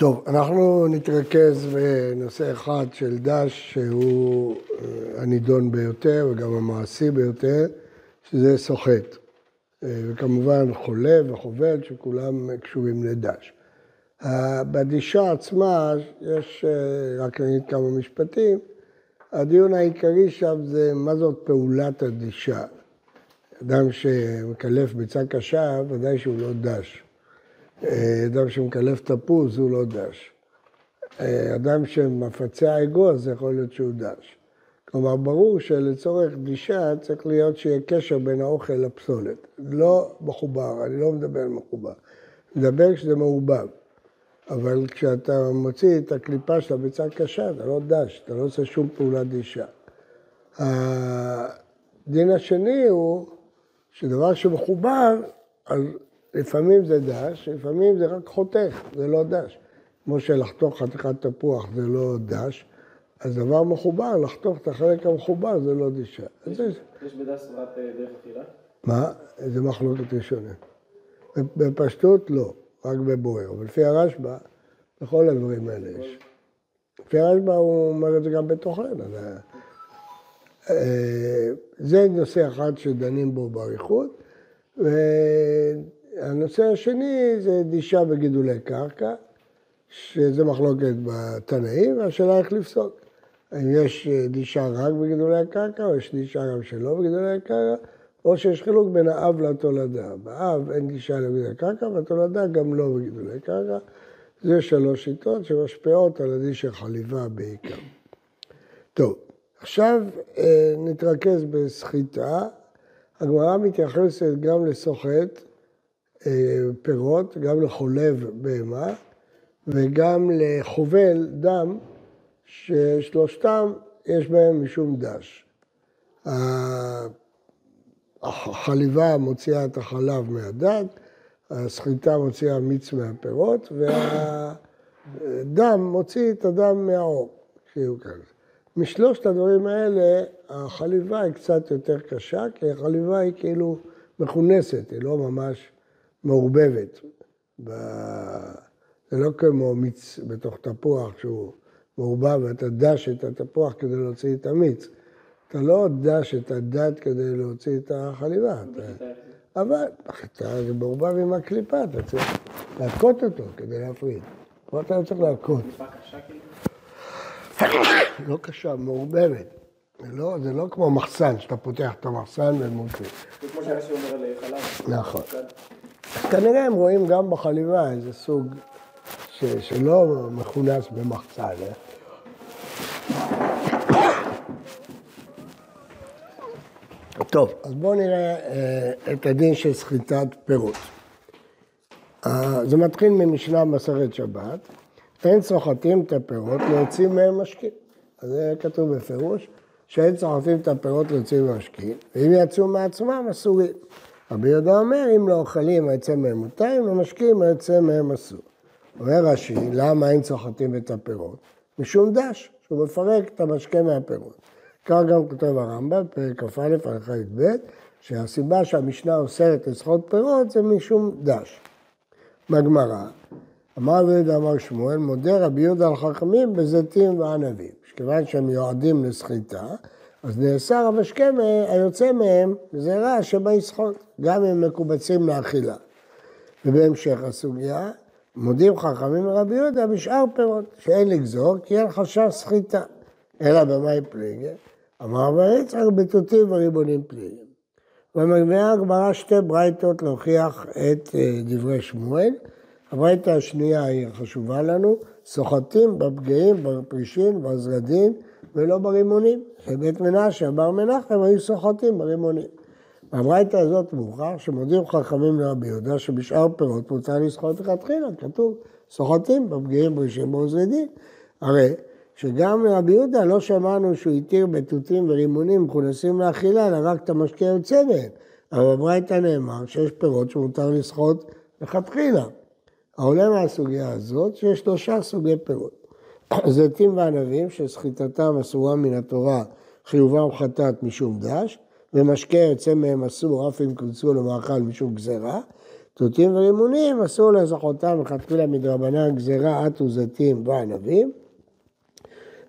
טוב, אנחנו נתרכז בנושא אחד של דש שהוא אה, הנידון ביותר וגם המעשי ביותר, שזה סוחט. אה, וכמובן חולה וחובד שכולם קשורים לדש. בדישה עצמה יש, אה, רק נגיד כמה משפטים, הדיון העיקרי שם זה מה זאת פעולת הדישה. אדם שמקלף ביצה קשה, ודאי שהוא לא דש. אדם שמקלף תפוז הוא לא דש. אדם שמפצע אגוז, זה יכול להיות שהוא דש. כלומר, ברור שלצורך דישה צריך להיות שיהיה קשר בין האוכל לפסולת. לא מחובר, אני לא מדבר על מחובר. מדבר כשזה מעובב. אבל כשאתה מוציא את הקליפה של הביצה הקשה, אתה לא דש, אתה לא עושה שום פעולת דישה. הדין השני הוא שדבר שמחובר, אז לפעמים זה דש, לפעמים זה רק חותך, זה לא דש. כמו שלחתוך חתיכת תפוח זה לא דש, אז דבר מחובר, לחתוך את החלק המחובר זה לא דישה. יש, יש בדש סברת אה, דרך אכילה? מה? זה מחלוקת ראשונה. בפשטות לא, רק בבוער. אבל לפי הרשב"א, בכל הדברים האלה יש. לפי הרשב"א הוא אומר את זה גם בתוכן. אה, זה נושא אחד שדנים בו באריכות. והנושא השני זה דישה בגידולי קרקע, שזה מחלוקת בתנאים, והשאלה איך לפסוק. האם יש דישה רק בגידולי הקרקע, או יש דישה גם שלא בגידולי הקרקע, או שיש חילוק בין האב לתולדה. באב אין דישה לגידולי הקרקע, והתולדה גם לא בגידולי קרקע. זה שלוש שיטות שמשפיעות על הדישה חליבה בעיקר. טוב, עכשיו אה, נתרכז בסחיטה. הגמרא מתייחסת גם לסוחט פירות, גם לחולב בהמה וגם לחובל דם, ששלושתם יש בהם משום דש. החליבה מוציאה את החלב מהדג, הסחיטה מוציאה מיץ מהפירות, והדם מוציא את הדם מהעור, כאלה. משלושת הדברים האלה, החליבה היא קצת יותר קשה, כי החליבה היא כאילו מכונסת, היא לא ממש מעורבבת. זה לא כמו מיץ בתוך תפוח שהוא מעורבב ואתה דש את התפוח כדי להוציא את המיץ. אתה לא דש את הדת כדי להוציא את החליבה. אבל בחיטה זה מעורבב עם הקליפה, אתה צריך להכות אותו כדי להפריד. פה אתה לא צריך להכות. כאילו? לא קשה, מעורבבת. לא, זה לא כמו מחסן, שאתה פותח את המחסן ומוציא. זה כמו שאנשים אומר על חלב. נכון. כנראה הם רואים גם בחליבה איזה סוג ש, שלא מכונס במחסן. אה? טוב, אז בואו נראה אה, את הדין של סחיטת פירות. אה, זה מתחיל ממשנה מסרת שבת, אין סוחטים את הפירות, להוציא מהם משקים. אז זה כתוב בפירוש, שאין סוחטים את הפירות להוציא מהם משקים, ואם יצאו מעצמם אסורים. רבי יהודה אומר, אם לא אוכלים היצא מהם מותר, אם לא משקים היצא מהם אסור. אומר רש"י, למה אין סוחטים את הפירות? משום דש, שהוא מפרק את המשקה מהפירות. כך גם כותב הרמב"ם, פרק כ"א, הלכה י"ב, שהסיבה שהמשנה אוסרת לסחוט פירות זה משום דש. בגמרא, אמר רבי יהודה אמר שמואל, מודה רבי יהודה על חכמים בזיתים וענבים. שכיוון שהם מיועדים לסחיטה, אז נאסר המשקה היוצא מהם, וזה רע שבא יסחוט, גם אם מקובצים לאכילה. ובהמשך הסוגיה, מודים חכמים מרבי יהודה בשאר פירות, שאין לגזור כי אין חשש סחיטה. אלא במאי פליגי, אמר רבי יצחק בתותים וריבונים פליגים. ומביאה הגמרא שתי ברייתות להוכיח את אה, דברי שמואל. הברייתא השנייה היא חשובה לנו, סוחטים בפגעים, בפרישין, בזרדים ולא ברימונים. שבית מנשה, בר מנחם, היו סוחטים ברימונים. בברייתא הזאת מאוחר שמודיעים חכמים לרבי יהודה שבשאר פירות מותר לסחוט לכתחילה, כתוב סוחטים בפגעים, פרישין, בזרדים. הרי שגם רבי יהודה לא שמענו שהוא התיר בתותים ורימונים מכונסים לאכילה, אלא רק את המשקה יוצא מהם. אבל בברייתא נאמר שיש פירות שמותר לסחוט לכתחילה. העולה מהסוגיה הזאת שיש שלושה סוגי פירות. זיתים וענבים שסחיטתם אסורה מן התורה, חיובם חטאת משום דש, ומשקה יוצא מהם אסור אף אם קוצו למאכל משום גזרה. תותים ורימונים אסור לזכותם מלכתחילה מדרבנן גזירה עטו זיתים וענבים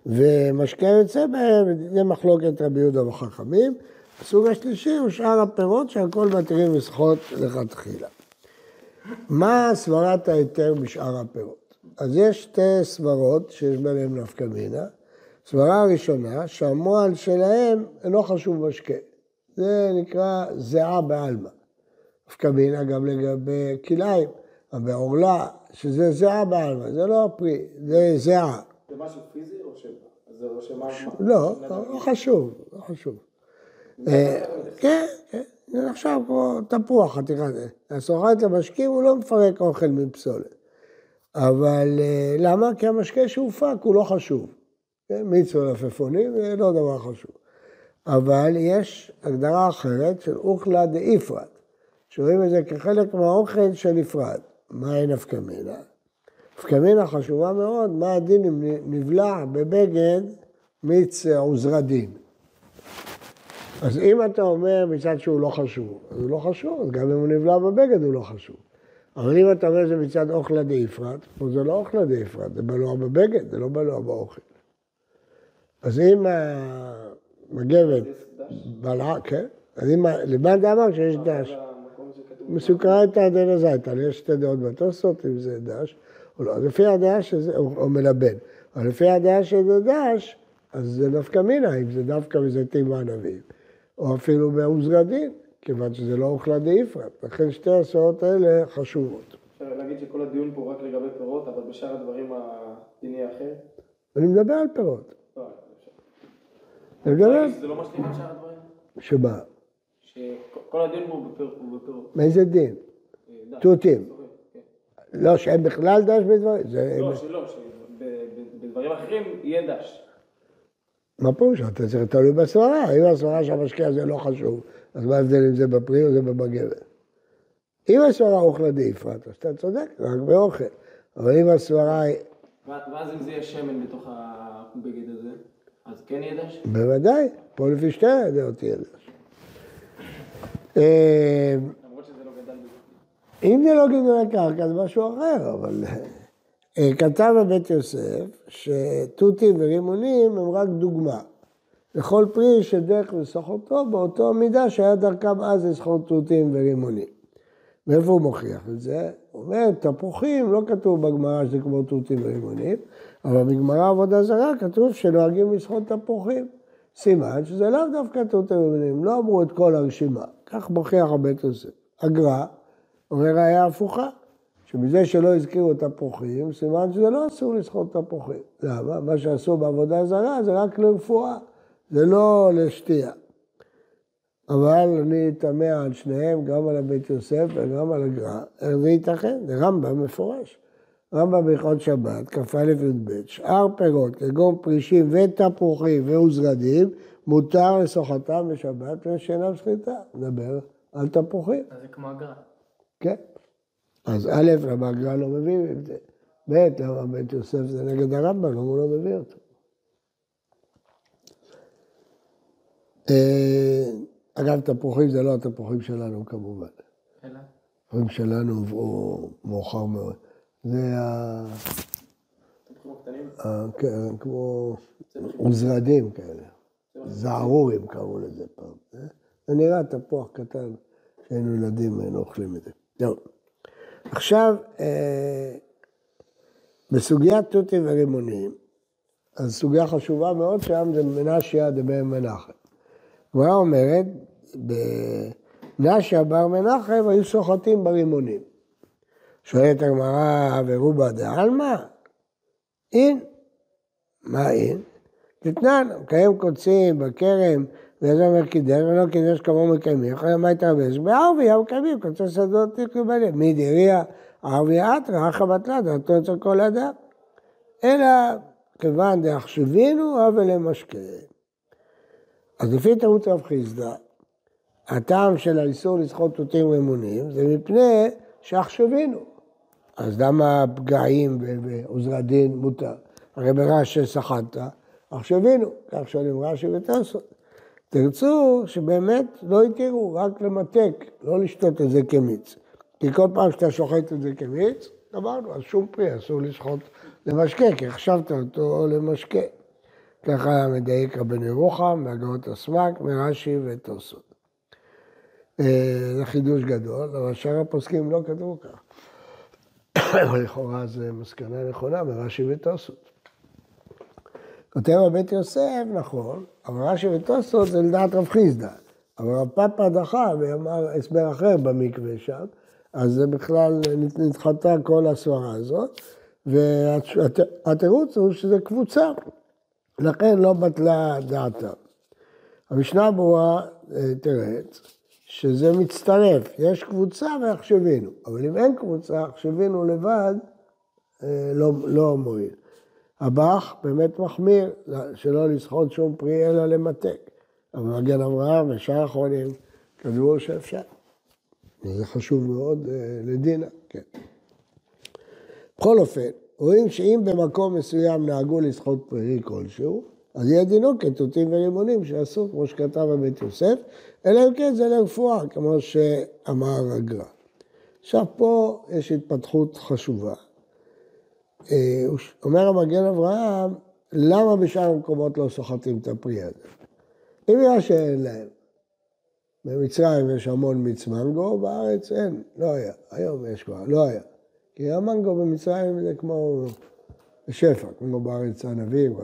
ומשקה יוצא בהם, זה מחלוקת רבי יהודה וחכמים. הסוג השלישי הוא שאר הפירות שהכל מתירים לשחות לכתחילה. מה סברת ההיתר בשאר הפירות? אז יש שתי סברות שיש ביניהן נפקא מינה. סברה הראשונה, שהמועל שלהם אינו חשוב משקה. זה נקרא זיעה בעלמא. נפקא מינה גם לגבי כלאיים, בעורלה, שזה זיעה בעלמא, זה לא פרי, זה זיעה. זה משהו פיזי או ש... זה או שמה... לא, לא חשוב, לא חשוב. אה, כן, כן, זה נחשב כמו תפוח, חתיכה. הסוחט למשקים הוא לא מפרק אוכל מפסולת. אבל אה, למה? כי המשקה שהופק הוא לא חשוב. כן, מיץ ולפפונים זה לא דבר חשוב. אבל יש הגדרה אחרת של אוכלה דאיפרד, שרואים את זה כחלק מהאוכל שנפרד. מהי נפקא מינה? נפקא מינה חשובה מאוד, מה הדין אם נבלע בבגד מיץ עוזרדין. אז אם אתה אומר מצד שהוא לא חשוב, אז הוא לא חשוב, אז גם אם הוא נבלע בבגד הוא לא חשוב. אבל אם אתה אומר שזה מצד אוכלה דאיפרד, פה זה לא אוכלה דאיפרד, זה בלוע בבגד, זה לא בלוע באוכל. אז אם המגבת בלעה, כן, אז אם, לבן דאמר שיש דש. מסוכרת הדין הזייתן, יש שתי דעות בתוספות, אם זה דש או לא. לפי הדעה שזה, או מלבן. אבל לפי הדעה שזה דש, אז זה דווקא מינה, אם זה דווקא מזיתים וענבים. או אפילו בעוזרדין, כיוון שזה לא אוכלה דאיפרת. לכן שתי הסעות האלה חשובות. אפשר להגיד שכל הדיון פה רק לגבי פירות, אבל בשאר הדברים הדין יהיה אחר? אני מדבר על פירות. אני מדבר... זה לא משליך על שאר הדברים? שמה? שכל הדיון הוא בפירות. מאיזה דין? דש. תותים. כן. לא, שאין בכלל דש בדברים? לא, שלא, שבדברים אחרים יהיה דש. מה פירוש? אתה צריך תלוי בסברה. אם הסברה שהמשקיע הזה לא חשוב, אז מה ההבדל אם זה בפרי או זה במגבת? אם הסברה אוכלה דאיפרת, אז אתה צודק, רק באוכל. אבל אם הסברה היא... ואז אם זה יהיה שמן בתוך הבגד הזה, אז כן יהיה דש? בוודאי, פה לפי שתי הדעות יהיה דש. אה, לא. אם זה לא גידולי קרקע, זה משהו אחר, אבל... אה, כתב בבית יוסף שתותים ורימונים הם רק דוגמה. לכל פרי שדרך לסחוטו באותו מידה שהיה דרכם אז לסחוט תותים ורימונים. מאיפה הוא מוכיח את זה? הוא אומר, תפוחים, לא כתוב בגמרא שזה כמו תותים ורימונים, אבל בגמרא עבודה זרה כתוב שנוהגים לסחוט תפוחים. סימן שזה לאו דווקא תותים ורימונים, לא אמרו את כל הרשימה. כך מוכיח הבית יוסף. הגר"א אומר ראיה הפוכה. שמזה שלא הזכירו תפוחים, סימן שזה לא אסור לסחוט תפוחים. למה? מה שעשו בעבודה זרה זה רק לרפואה, זה לא לשתייה. אבל אני תמה על שניהם, גם על הבית יוסף וגם על הגר"א, איך זה ייתכן? זה רמב"ם מפורש. רמב"ם בהלכות שבת, כ"א י"ב, שאר פירות, כגון פרישים ותפוחים ועוזרדים, מותר לסוחתם בשבת ושאינם סחיטה. נדבר על תפוחים. אז זה כמו הגר"א. כן. אז א', למה הגר"א לא מביא את זה? ב', למה בית יוסף זה נגד הרמב"ם, למה הוא לא מביא אותו? אה, אגב, תפוחים זה לא התפוחים שלנו כמובן. אלא? התפוחים שלנו הובאו מאוחר מאוד. זה ה... כן, כמו עוזרדים כאלה. זערורים קראו לזה פעם. אה? זה נראה תפוח קטן שהיינו ילדים היינו אוכלים את זה. טוב. עכשיו, אה, בסוגיית תותים ורימונים, אז סוגיה חשובה מאוד שם זה מנשיה דבן מנחם. הגמרא אומרת, בנשיה בר מנחם היו סוחטים ברימונים. שואלת הגמרא, ורובה דעלמא? אין. מה אין? תתנן, מקיים קוצים בכרם, וזה אומר קידש, ולא קידש כמוהו מקיימים, אחרי מה יתרבש? בערבי המקיימים, קוצי שדות תקבלים. מי דיריה ערבי אתרא, אחא בתלה, דעתו אצל כל אדם. אלא כיוון דאחשבינו, אבל למשקה. אז לפי תירוץ רב חיסדא, הטעם של האיסור לסחוט תותים רימונים זה מפני שעכשווינו. אז למה פגעים ועוזר הדין מותר? הרי ברש"י סחטת, עכשווינו, כך שואלים רש"י וטסות. תרצו שבאמת לא יתירו, רק למתק, לא לשתות את זה כמיץ. כי כל פעם שאתה שוחט את זה כמיץ, אמרנו, אז שום פרי אסור לשחוט למשקה, כי החשבת אותו למשקה. ככה מדייק רבן ירוחם, מהגאות הסמ"ק, מרש"י ותוסות. אה, זה חידוש גדול, אבל שאר הפוסקים לא כתבו כך. לכאורה זו מסקנה נכונה מרש"י ותוסות. כותב הבית יוסף, נכון, אבל רש"י ותוסות זה לדעת רב חיסדא. אבל רב פאפא דחה ואמר הסבר אחר במקווה שם, אז זה בכלל נדחתה כל הסברה הזאת, והתירוץ הוא שזה קבוצה, לכן לא בטלה דעתם. המשנה ברורה אה, תרץ שזה מצטרף, יש קבוצה והחשבינו, אבל אם אין קבוצה, החשבינו לבד אה, לא, לא מועיל. הבח באמת מחמיר שלא לסחוט שום פרי אלא למתק. אבל מגן אברהם ושאר האחרונים כתבו שאפשר. וזה חשוב מאוד אה, לדינה, כן. בכל אופן, רואים שאם במקום מסוים נהגו לסחוט פרי כלשהו, אז יהיה דינו כתותים ולימונים שאסור, כמו שכתב בבית יוסף, אלא אם כן זה לרפואה, כמו שאמר הגר"א. עכשיו פה יש התפתחות חשובה. אה, אומר המגן אברהם, למה בשאר המקומות לא סוחטים את הפרי הזה? אם בגלל שאין להם. במצרים יש המון מיץ מנגו, בארץ אין, לא היה. היום יש כבר, לא היה. כי המנגו במצרים זה כמו בשפע, כמו בארץ ענבים.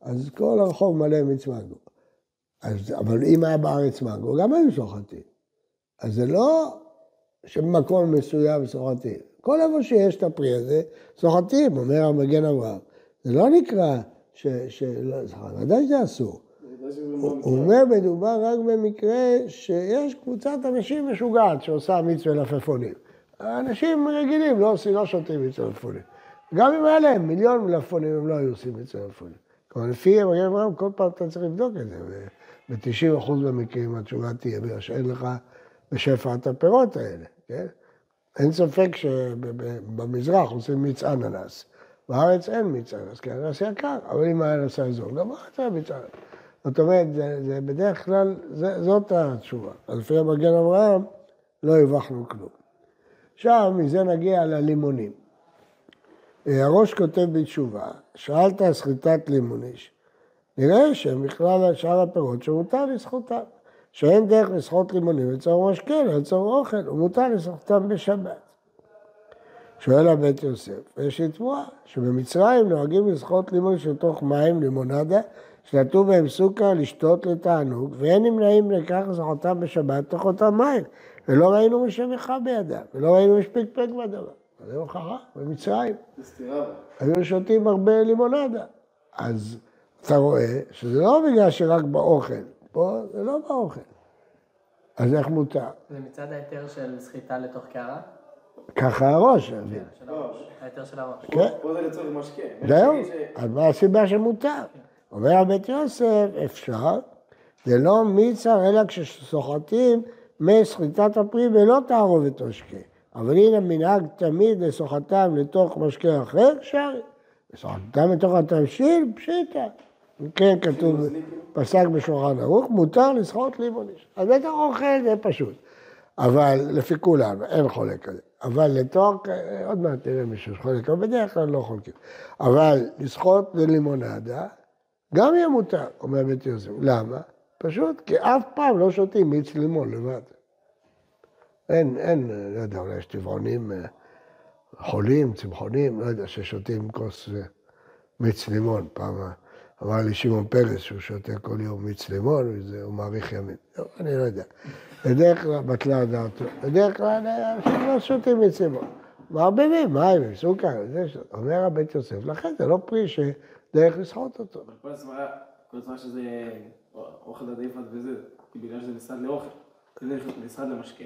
אז כל הרחוב מלא מיץ מנגו. אז, אבל אם היה בארץ מנגו, גם היו סוחטים. אז זה לא שבמקום מסוים סוחטים. כל איפה שיש את הפרי הזה, סוחטים, אומר המגן אברהם. זה לא נקרא ש... ש... לא, ודאי שזה אסור. הוא אומר, מדובר רק במקרה שיש קבוצת אנשים משוגעת שעושה מיץ מלפפונים. אנשים רגילים לא עושים, לא שותים מיץ מלפפונים. גם אם היה להם מיליון מלפפונים, הם לא היו עושים מיץ מלפפונים. כלומר, לפי מגן אברהם, כל פעם אתה צריך לבדוק את זה. ב-90% במקרים התשובה תהיה בגלל שאין לך בשפע את הפירות האלה, כן? אין ספק שבמזרח עושים מיץ אננס. בארץ אין מיץ אננס, כי אננס יקר, אבל אם היה נעשה אזור, גם בארץ היה מיץ אננס. זאת אומרת, זה, זה בדרך כלל, זה, זאת התשובה. אז לפי המגן אברהם, לא הרווחנו כלום. עכשיו, מזה נגיע ללימונים. אה, הראש כותב בתשובה, שאלת סחיטת לימוניש, נראה שהם בכלל על שאר הפירות שמותר לסחוטם. שאין דרך לסחוט לימונים לצורך משקה, לצורך אוכל, ומותר לסחוטם בשבת. שואל הבית יוסף, יש לי תבואה, שבמצרים נוהגים לסחוט לימון תוך מים, לימונדה, שנטו בהם סוכר לשתות לתענוג, ואין נמנעים לכך לסחוטם בשבת תוך אותם מים, ולא ראינו משמחה בידם, ולא ראינו משפקפק בדבר. זה הוכחה, במצרים. היו שותים הרבה לימונדה. אז אתה רואה שזה לא בגלל שרק באוכל, פה זה לא באוכל. אז איך מותר? זה מצד ההיתר של סחיטה לתוך קערה? ככה הראש. כן, ההיתר של הראש. כן. פה זה לצורך משקה. זהו, אז מה הסיבה שמותר? אומר הבית יוסף, אפשר, זה לא מיצר אלא כשסוחטים מסחיטת הפרי ולא תערובת משקה. אבל הנה מנהג תמיד לסוחתם לתוך משקה אחר, אפשר. לסוחתם לתוך התבשיל, פשיטה. כן, כתוב, פסק בשולחן ערוך, מותר לסחוט לימוניש. אז בטח אוכל זה פשוט. אבל לפי כולם, אין חולק על זה. אבל לתואר, עוד מעט תראה מישהו שחולק, אבל בדרך כלל לא חולקים. אבל לסחוט ללימונדה, גם יהיה מותר, אומר בית יוסף. למה? פשוט כי אף פעם לא שותים מיץ לימון לבד. אין, אין, לא יודע, אולי יש טבעונים אה, חולים, צמחונים, לא יודע, ששותים כוס אה, מיץ לימון. פעם אמר לי שמעון פרס שהוא שותה כל יום מיץ לימון, והוא מאריך ימים. לא, אני לא יודע. בדרך כלל בטלה דעתו. בדרך כלל אנשים לא שותים מיץ לימון. מערבבים מים עם סוכר, זה אומר הבית יוסף, לכן זה לא פרי שדרך לסחוט אותו. כל הזמן שזה אוכל עדיף וזה, בגלל שזה משרד לאוכל, זה משרד למשקה.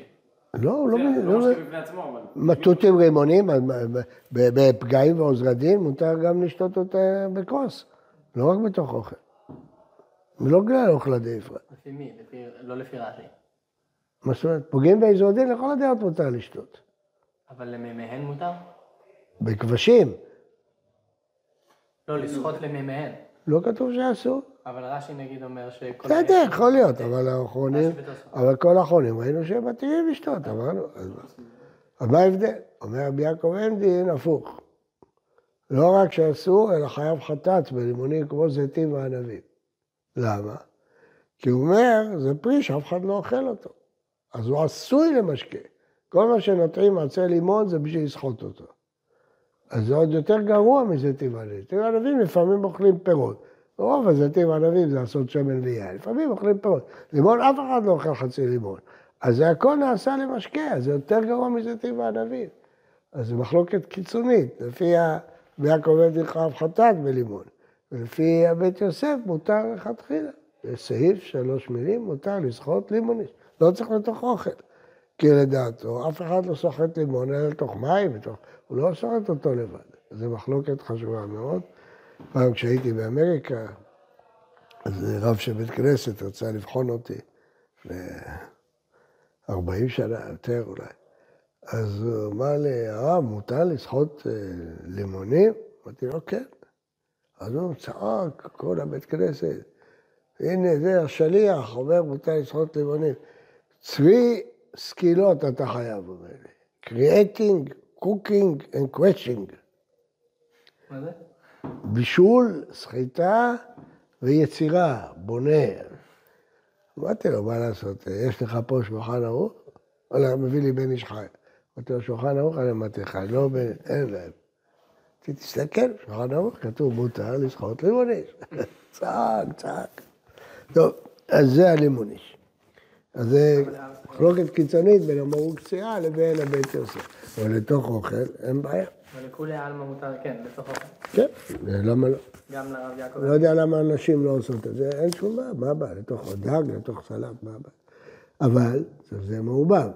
לא, לא... זה לא משקה בפני עצמו, אבל... מטוטים רימונים, בפגעים ועוזרדין, מותר גם לשתות אותה בכוס. לא רק בתוך אוכל. ולא בגלל אוכל הדאפרה. לפי מי? לא לפי רש"י. מה זאת אומרת? פוגעים באיזו דין, לכל הדעות מותר לשתות. אבל למימיהן מותר? בכבשים. לא, לסחוט למימיהן. לא כתוב שאסור. אבל רש"י נגיד אומר שכל... בסדר, יכול להיות, אבל האחרונים, אבל כל האחרונים ראינו שהם מתאימים לשתות, אמרנו. אז מה ההבדל? אומר רבי יעקב אנדין, הפוך. לא רק שאסור, אלא חייב חטאת בלימונים כמו זיתים וענבים. למה? כי הוא אומר, זה פרי שאף אחד לא אוכל אותו. אז הוא עשוי למשקה. כל מה שנוטעים עצי לימון זה בשביל לסחוט אותו. אז זה עוד יותר גרוע מזיתים וענבים. זיתים וענבים לפעמים אוכלים פירות. רוב הזיתים וענבים זה לעשות שמן ויין. לפעמים אוכלים פירות. לימון, אף אחד לא אוכל חצי לימון. אז זה הכל נעשה למשקה, זה יותר גרוע מזיתים וענבים. אז זו מחלוקת קיצונית. לפי יעקב אדין חייב חטאת בלימון. ולפי הבית יוסף מותר לכתחילה. זה סעיף שלוש מילים, מותר לסחוט לימוניס. לא צריך לתוך אוכל. כי לדעתו, אף אחד לא סוחט לימון אלא לתוך מים, לתוך... הוא לא סוחט אותו לבד. זו מחלוקת חשובה מאוד. פעם כשהייתי באמריקה, אז רב של בית כנסת רצה לבחון אותי, לפני 40 שנה, יותר אולי. אז הוא אמר לי, הרב, מותר לסחוט אה, לימונים? אמרתי לו, כן. אז הוא צעק, כל הבית כנסת, הנה זה השליח, אומר מותר לסחוט לימונים. צבי סקילות אתה חייב, אומר לי. Creating, cooking and questioning. מה זה? בישול, סחיטה ויצירה, בונה. אמרתי לו, מה לעשות, יש לך פה שולחן ערוך? וואלה, מביא לי בן איש חי. אמרתי לו, שולחן ערוך? אני אמרתי לך, לא, ב- אין להם. אמרתי, תסתכל, שולחן ערוך, כתוב מותר לסחוט לימוניש. צעק, צעק. טוב, אז זה הלימוניש. אז זה מחלוקת קיצונית בין המרוג קציעה לבין הבית יוסף. אבל לתוך אוכל אין בעיה. אבל לכולי עלמא מותר, כן, אוכל. כן, למה לא? גם לרב יעקב. לא יודע למה אנשים לא עושות את זה, אין שום בעיה, מה הבעיה? לתוך דג, לתוך סלט, מה הבעיה? אבל זה מעובב,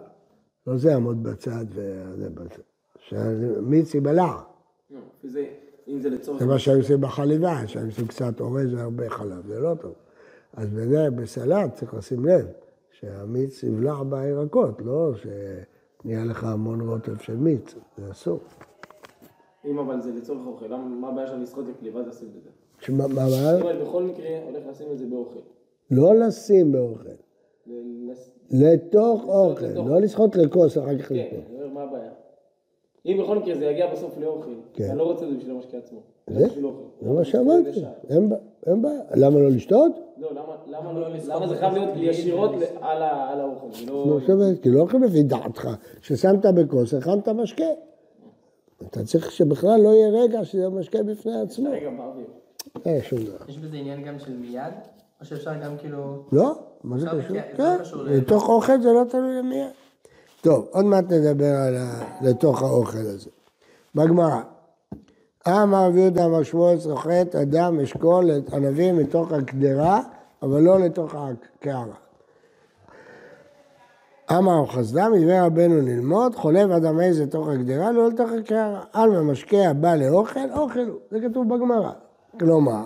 לא זה יעמוד בצד וזה בצד. שהמיץ ייבלע, לא, וזה, אם זה לצורך... זה מה שהיו עושים בחליבה, שהיו עושים קצת אורז והרבה חלב, זה לא טוב. אז בזה, בסלט צריך לשים לב, שהמיץ יבלע בירקות, לא שנהיה לך המון רוטב של מיץ, זה אסור. אם אבל זה לצורך אוכל, למה, מה הבעיה שלנו לסחוט לקליבה לשים את זה? שמה, מה אם הבעיה? אני בכל מקרה הולך לשים את זה באוכל. לא לשים באוכל, לתוך אוכל, לא לשחוט לכוס אחר כך כן, לתוך. אני אומר, מה הבעיה? אם בכל מקרה זה יגיע בסוף לאוכל, כן. אני לא רוצה את זה בשביל המשקה עצמו. זה? אוכל. זה מה שאמרתי, אין בעיה. למה לא לשתות? לא, למה- למה לא- למה זה חייב להיות ישירות על האוכל? לא... לא כי לא הולכים לפי דעתך. ששמת בכוס, הכנת משקה. אתה צריך שבכלל לא יהיה רגע שזה משקה בפני עצמו. רגע, באוויר. אין שום דבר. יש בזה עניין גם של מיד? או שאפשר גם כאילו... לא? מה זה קשור? לא כן, לתוך אוכל זה לא תלוי למי. טוב, עוד מעט נדבר על ה... לתוך האוכל הזה. בגמרא, אמר רבי יהודה אמר שמואל סוחט אדם אשכול את ענבים מתוך הקדרה, אבל לא לתוך הקערה. אמר חסדם, ידבר רבנו ללמוד, חולב אדם עז לתוך הגדרה, לא לתוך הקערה. על המשקה הבא לאוכל, אוכל הוא. זה כתוב בגמרא. כלומר,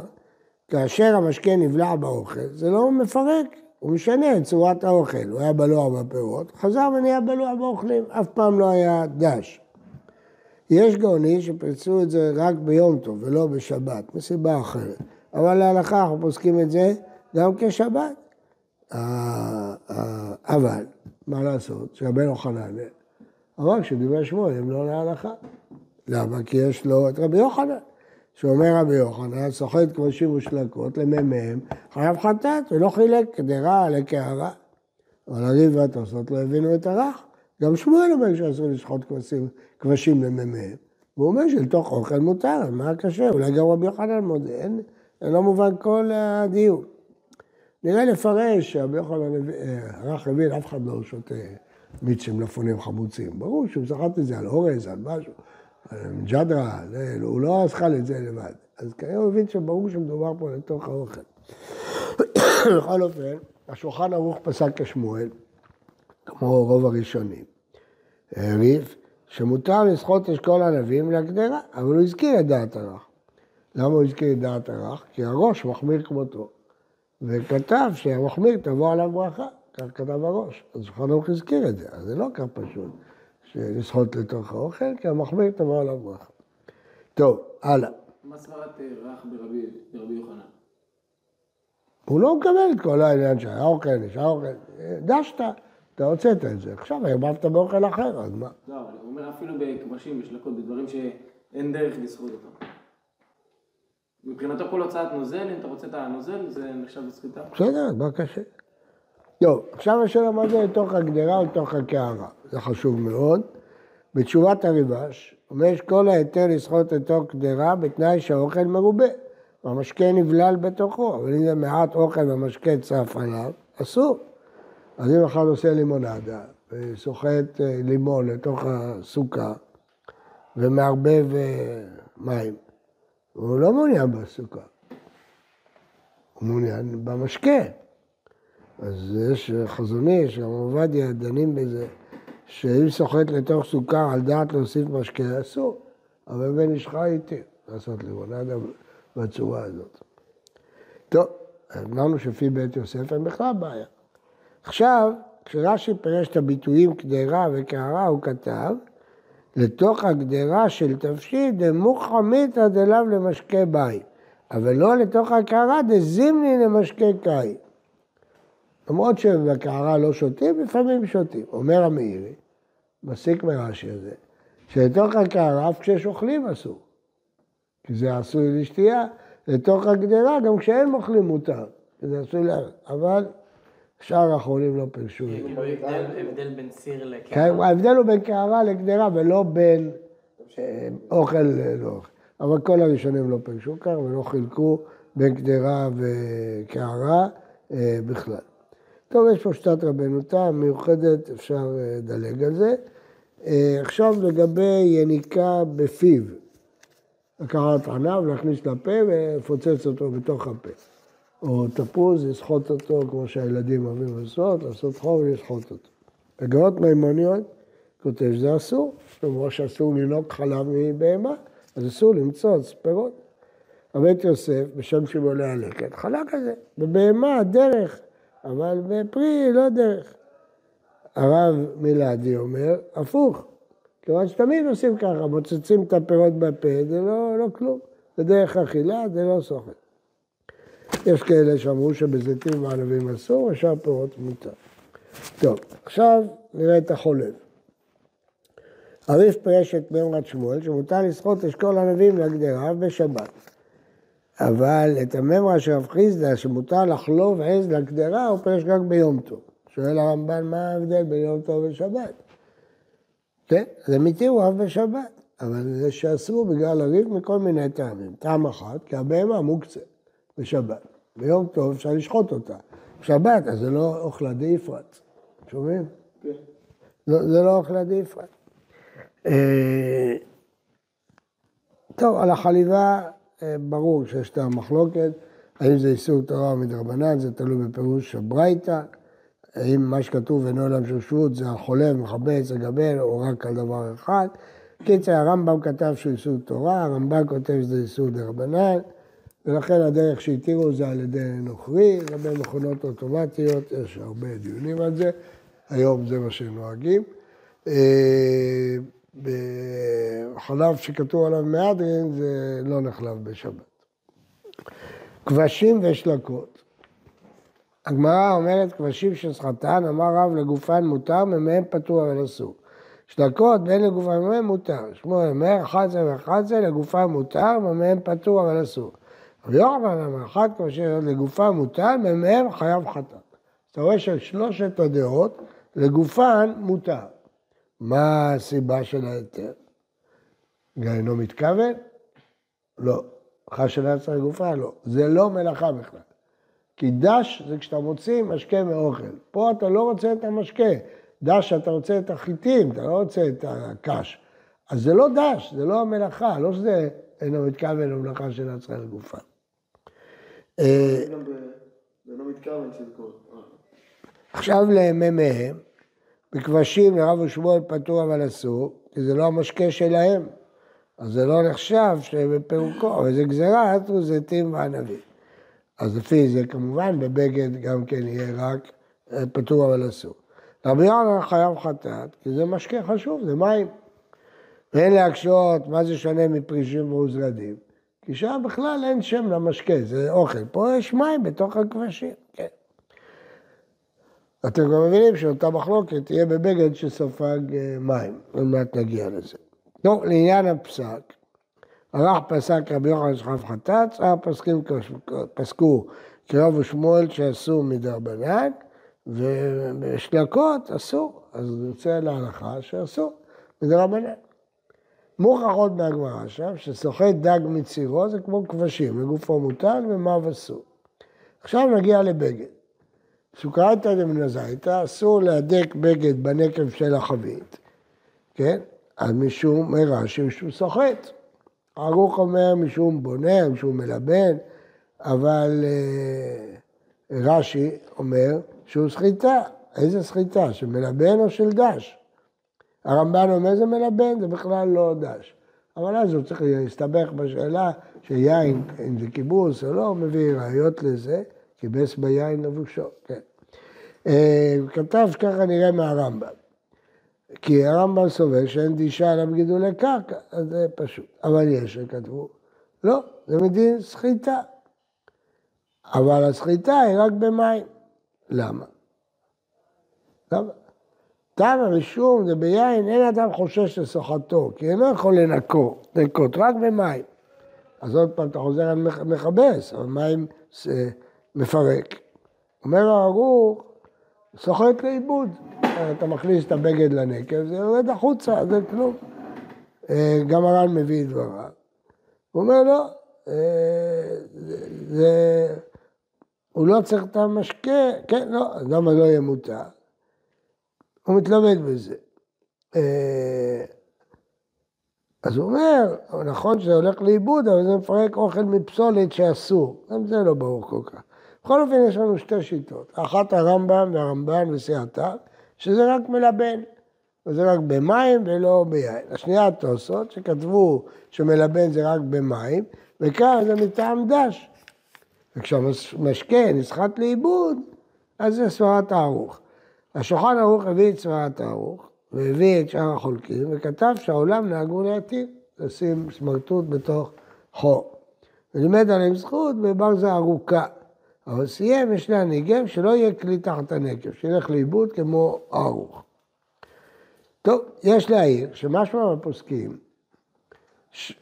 כאשר המשקה נבלע באוכל, זה לא מפרק, הוא משנה את צורת האוכל. הוא היה בלוע בפירות, חזר ונהיה בלוע באוכלים, אף פעם לא היה דש. יש גאונים שפרצו את זה רק ביום טוב ולא בשבת, מסיבה אחרת. אבל להלכה אנחנו פוסקים את זה גם כשבת. אה, אה, אבל, מה לעשות, שרבנו יוחנן אמר שדברי שמואל הם לא להלכה. למה? כי יש לו את רבי יוחנן. שאומר רבי יוחנן, סוחט כבשים ושלקות למ"מ, חייב חטאת ולא חילק קדרה לקערה. אבל הריב והתוספות לא הבינו את הרך. גם שמואל אומר שאסור לשחוט כבשים, כבשים למ"מ. והוא אומר שלתוך אוכל מותר, מה קשה? אולי גם רבי יוחנן מודה, אין לא מובן כל הדיון. נראה לפרש שרבי יוחנן, הביא- אה, הרך הבין, אף אחד לא שותה מיץ עם מלפפונים חמוצים. ברור שהוא סחט את זה על אורז, על משהו, על ג'דרה, הוא לא אכל את זה לבד. אז כנראה הוא הבין שברור שמדובר פה לתוך האוכל. בכל אופן, השולחן ערוך פסק כשמואל, כמו רוב הראשונים. העריף שמותר לסחוט אשכול ענבים לגדרה, אבל הוא הזכיר את דעת הרך. למה הוא הזכיר את דעת הרך? כי הראש מחמיר כמותו. וכתב שהמחמיר תבוא עליו ברכה, כך כתב הראש. אז שולחן ערוך הזכיר את זה, אז זה לא כך פשוט לסחוט לתוך האוכל, כי המחמיר תבוא עליו ברכה. טוב, הלאה. מה סברת אה, רך ברבי יוחנן? הוא לא מקבל את כל העניין של האוכל, יש האוכל, דשת, אתה הוצאת את זה, עכשיו ערבבת באוכל אחר, אז מה? לא, אבל הוא אומר אפילו בכבשים, בשלקות, בדברים שאין דרך לסחוט אותם. מבחינתו כל הוצאת נוזל, אם אתה רוצה את הנוזל, זה נחשב לסחיטה. בסדר, מה קשה? טוב, עכשיו השאלה מה זה לתוך הגדרה או לתוך הקערה, זה חשוב מאוד. בתשובת הריבש, אומר שכל ההיתר לסחוט לתוך גדרה בתנאי שהאוכל מרובה, והמשקה נבלל בתוכו, אבל אם זה מעט אוכל והמשקה צף עליו, אסור. אז אם אחד עושה לימונדה וסוחט אה, לימון לתוך הסוכה ומערבב אה, מים, הוא לא מעוניין בסוכה, הוא מעוניין במשקה. אז יש חזון איש, גם עובדיה דנים בזה, שאם סוחט לתוך סוכר על דעת להוסיף משקה, אסור. אבל בן איש חי איתי לעשות לימונדה בצורה הזאת. טוב, אמרנו שלפי בית יוסף אין בכלל בעיה. עכשיו, כשרש"י פירש את הביטויים קדרה וקערה, הוא כתב, לתוך הגדרה של תבשיל דמוכרא מיתא דלאו למשקה בית, אבל לא לתוך הקערה דזימני למשקה קין. למרות שבקערה לא שותים, לפעמים שותים. אומר המאירי, מסיק מרש"י הזה, שלתוך הקערה אף כששוכלים אסור. כי זה עשוי לשתייה, לתוך הגדרה גם כשאין מוכלים מותר, כי זה עשוי ל... אבל שאר האחרונים לא פירשו. כאילו הבדל בין סיר כן, לקערה. ההבדל הוא בין קערה לגדרה ולא בין אוכל לא אוכל. אבל כל הראשונים לא פירשו כך ולא חילקו בין גדרה וקערה אה, בכלל. טוב, יש פה שיטת רבנו תם מיוחדת, אפשר אה, לדלג על זה. אה, עכשיו לגבי יניקה בפיו. לקחת ענב, להכניס לפה ולפוצץ אותו בתוך הפה. או תפוז, לסחוט אותו כמו שהילדים אוהבים לעשות, לעשות חור ולסחוט אותו. בגאות מימוניות כותב שזה אסור, כמו שאסור לנהוג חלב מבהמה, אז אסור למצוץ פירות. הבית יוסף, בשם שמעולי הלקט, חלק על זה. בבהמה דרך, אבל בפרי לא דרך. הרב מילדי אומר, הפוך, כיוון שתמיד עושים ככה, מוצצים את הפירות בפה, זה לא, לא כלום. זה דרך אכילה, זה לא סוחט. יש כאלה שאמרו שבזיתים וענבים אסור, ושאר פירות מותר. טוב, עכשיו נראה את החולב. הריף פירש את מימרת שמואל, שמותר לסחוט אשכול ענבים לגדרה בשבת. אבל את הממרה של רב חיסדא, שמותר לחלוב עז לגדרה, הוא פירש רק ביום טוב. שואל הרמב"ן, מה ההבדל בין יום טוב ושבת? כן, זה מתירו אף בשבת, אבל זה שאסור בגלל הריב מכל מיני טעמים. טעם אחד, כי הבהמה מוקצה בשבת. ביום טוב אפשר לשחוט אותה. בשבת, אז זה לא אוכלה דאיפרת. שומעים? כן. לא, זה לא אוכלה דאיפרת. אה, טוב, על החליבה אה, ברור שיש את המחלוקת, האם זה איסור תורה או מדרבנן, זה תלוי בפירוש הברייתא, האם מה שכתוב אינו עולם של שבות זה החולב, מחבץ, הגבל, או רק על דבר אחד. קיצר, הרמב"ם כתב שהוא איסור תורה, הרמב"ם כותב שזה איסור דרבנן, ולכן הדרך שהתירו זה על ידי נוכרי, לגבי מכונות אוטומטיות, יש הרבה דיונים על זה, היום זה מה שנוהגים. אה, בחלב שכתוב עליו מהדרין זה לא נחלב בשבת. כבשים ושלקות. הגמרא אומרת כבשים סחטן, אמר רב לגופן מותר, ממהם פטור אבל אסור. שלקות בין לגופן מותר. שמואל אומר 11 ו-11 לגופן מותר, ממהם פטור אבל אסור. רבי יוחנן אמר אחת כבשים לגופן מותר, ממהם חייב חטאת. אתה רואה ששלושת הדעות לגופן מותר. מה הסיבה של ההיתר? אינו מתכוון? לא. חשנה צריך גופה? לא. זה לא מלאכה בכלל. כי דש זה כשאתה מוציא משקה מאוכל. פה אתה לא רוצה את המשקה. דש אתה רוצה את החיטים, אתה לא רוצה את הקש. אז זה לא דש, זה לא המלאכה, לא שזה אינו מתכוון למלאכה של הצריכה לגופה. אה, זה לא מתכוון שזה קורה. עכשיו למ"מהם, בכבשים לרב ושמואל פטור אבל אסור, כי זה לא המשקה שלהם. אז זה לא נחשב שהם בפירוקו, אבל זה גזירה, אטרו זיתים וענבים. אז לפי זה כמובן בבגד גם כן יהיה רק אה, פטור אבל אסור. רבי יוחנן חייב חטאת, כי זה משקה חשוב, זה מים. ואין להקשות מה זה שונה מפרישים מאוזרדים, כי שם בכלל אין שם למשקה, זה אוכל. פה יש מים בתוך הכבשים, כן. אתם גם מבינים שאותה מחלוקת תהיה בבגד שספג אה, מים, עוד מעט נגיע לזה. טוב, לעניין הפסק, ערך פסק רבי יוחנן שכב חטץ, שאר פסקים פסקו קרב ושמואל שאסור מדרבנן, ושלקות אסור, אז יוצא להלכה שאסור מדרבנן. מוכרחות מהגמרא שם, שסוחט דג מצירו זה כמו כבשים, לגופו מוטל ומאו אסור. עכשיו נגיע לבגד. סוכרתא דמנזייתא, אסור להדק בגד בנקב של החבית, כן? אז משום מרש"י, משום סוחט. ערוך אומר משום בונה, משום מלבן, אבל אה, רש"י אומר שהוא סחיטה. איזה סחיטה? של מלבן או של דש? הרמב"ן אומר זה מלבן, זה בכלל לא דש. אבל אז הוא צריך להסתבך בשאלה שיין, אם זה כיבוס או לא, מביא ראיות לזה, כיבס ביין לבושו, כן. אה, הוא כתב שככה נראה מהרמב"ם. כי הרמב"ם סובר שאין דישה עליו גידולי קרקע, אז זה פשוט. אבל יש שכתבו, לא, זה מדין סחיטה. אבל הסחיטה היא רק במים. למה? למה? טעם הרישום זה ביין, אין אדם חושש לסוחתו, כי אינו יכול לנקות, לנקות רק במים. אז עוד פעם אתה חוזר על מכבס, אבל מים מפרק. אומר הרוח, סוחט לאיבוד. אתה מכניס את הבגד לנקב, זה יורד החוצה, זה כלום. אה, גם הר"ן מביא את דבריו. הוא אומר, לא, אה, זה, הוא לא צריך את המשקה, כן, לא, למה לא יהיה מותר? הוא מתלמד בזה. אה, אז הוא אומר, נכון שזה הולך לאיבוד, אבל זה מפרק אוכל מפסולת שאסור. גם זה לא ברור כל כך. בכל אופן יש לנו שתי שיטות, אחת הרמב"ם והרמב"ן וסיעתיו, שזה רק מלבן, וזה רק במים ולא ביין. השנייה התוסות, שכתבו שמלבן זה רק במים, וכאן זה מטעם דש. וכשהמשקה נסחט לאיבוד, אז זה סברת הערוך. השולחן ערוך הביא את סברת הערוך, והביא את שאר החולקים, וכתב שהעולם נהגו להתיר, לשים סמרטוט בתוך חור. ולימד עליהם זכות בברזה ארוכה. אבל סיים משני הניגים שלא יהיה כלי תחת הנקב, שילך לאיבוד כמו ערוך. טוב, יש להעיר שמשמע בפוסקים,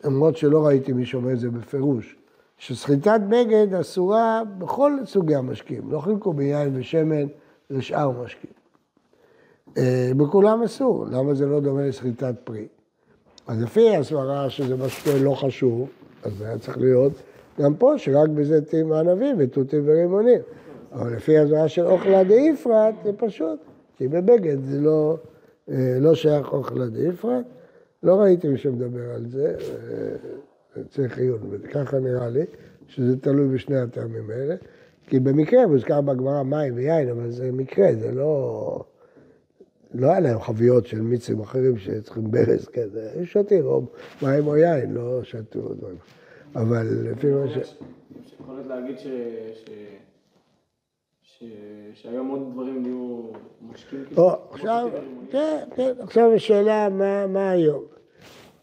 למרות שלא ראיתי מי שאומר את זה בפירוש, שסחיטת בגד אסורה בכל סוגי המשקים, לא חילקו ביין ושמן לשאר משקים. אה, בכולם אסור, למה זה לא דומה לסחיטת פרי? אז לפי הסברה שזה משקה לא חשוב, אז זה היה צריך להיות גם פה, שרק בזה תהיים ענבים ותותים ורימונים. אבל לפי הסברה של אוכלה דאיפרת, זה פשוט, כי בבגד זה לא, אה, לא שייך אוכלה דאיפרת. לא ראיתי מי שמדבר על זה, אה, צריך עיון, וככה נראה לי, שזה תלוי בשני הטעמים האלה. כי במקרה מוזכר בגמרא מים ויין, אבל זה מקרה, זה לא... לא היה להם חביות של מיצים אחרים שצריכים ברז כזה, הם שותים או מים או יין, לא שתו דברים. אבל לפי מה ש... יכול להיות להגיד ש... שהיום עוד דברים נהיו משקים? או, עכשיו, כן, כן, עכשיו השאלה מה, מה היום.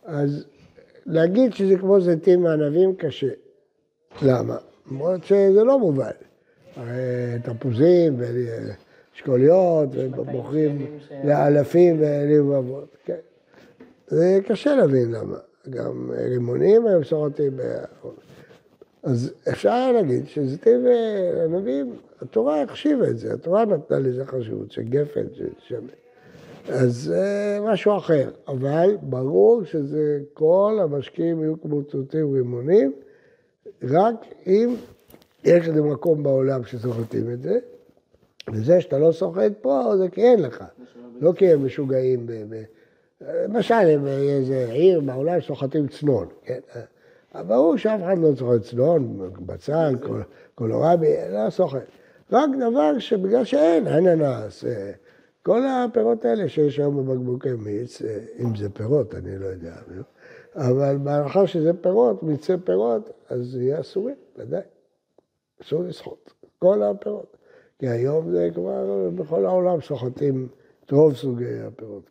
אז להגיד שזה כמו זיתים מענבים קשה. למה? למרות שזה לא מובן. הרי תפוזים ואשכוליות ובוחרים לאלפים ולבבות. כן. זה קשה להבין למה. גם רימונים היו מסורתיים. אז אפשר היה להגיד שזיתים וענבים, התורה החשיבה את זה, התורה נתנה לזה חשיבות, של גפן, של שמן. אז זה משהו אחר, אבל ברור שזה כל המשקיעים יהיו כמו תותים רימונים, רק אם יש איזה מקום בעולם שסוחטים את זה, וזה שאתה לא סוחט פה, זה כי אין לך, לא כי הם משוגעים למשל, אם איזה עיר בעולם סוחטים צנון, כן? ברור שאף אחד לא סוחט צנון, בצל, קולורבי, לא סוחט. רק דבר שבגלל שאין, אננס, אה, כל הפירות האלה שיש היום בבקבוקי מיץ, אה, אם זה פירות, אני לא יודע, אבל בהנחה שזה פירות, מיצי פירות, אז יהיה אסורי, ודאי. אסור לסחוט, כל הפירות. כי היום זה כבר, בכל העולם סוחטים את רוב סוגי הפירות.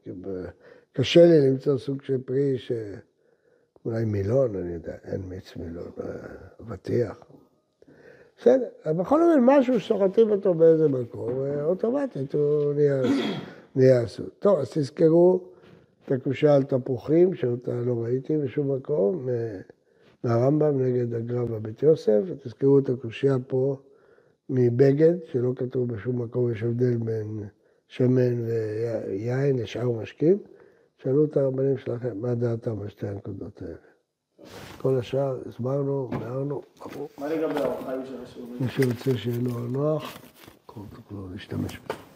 קשה לי למצוא סוג של פרי ש... אולי מילון, אני יודע, אין מיץ מילון, אבטיח. בסדר, בכל אופן משהו שסוחטים אותו באיזה מקום, אוטומטית הוא נהיה, אסור. טוב, אז תזכרו את הקושה על תפוחים, שאותה לא ראיתי בשום מקום, מהרמב"ם נגד הגר"א בבית יוסף, ותזכרו את הקושייה פה מבגד, שלא כתוב בשום מקום, יש הבדל בין שמן ויין לשאר משקים. שאלו את הרבנים שלכם מה דעתם על שתי הנקודות האלה. כל השאר הסברנו, ביארנו, ברור. מה לגבי האורחיים של השיעור? מי שרוצה שיהיה לו נוח, תוכלו להשתמש בזה.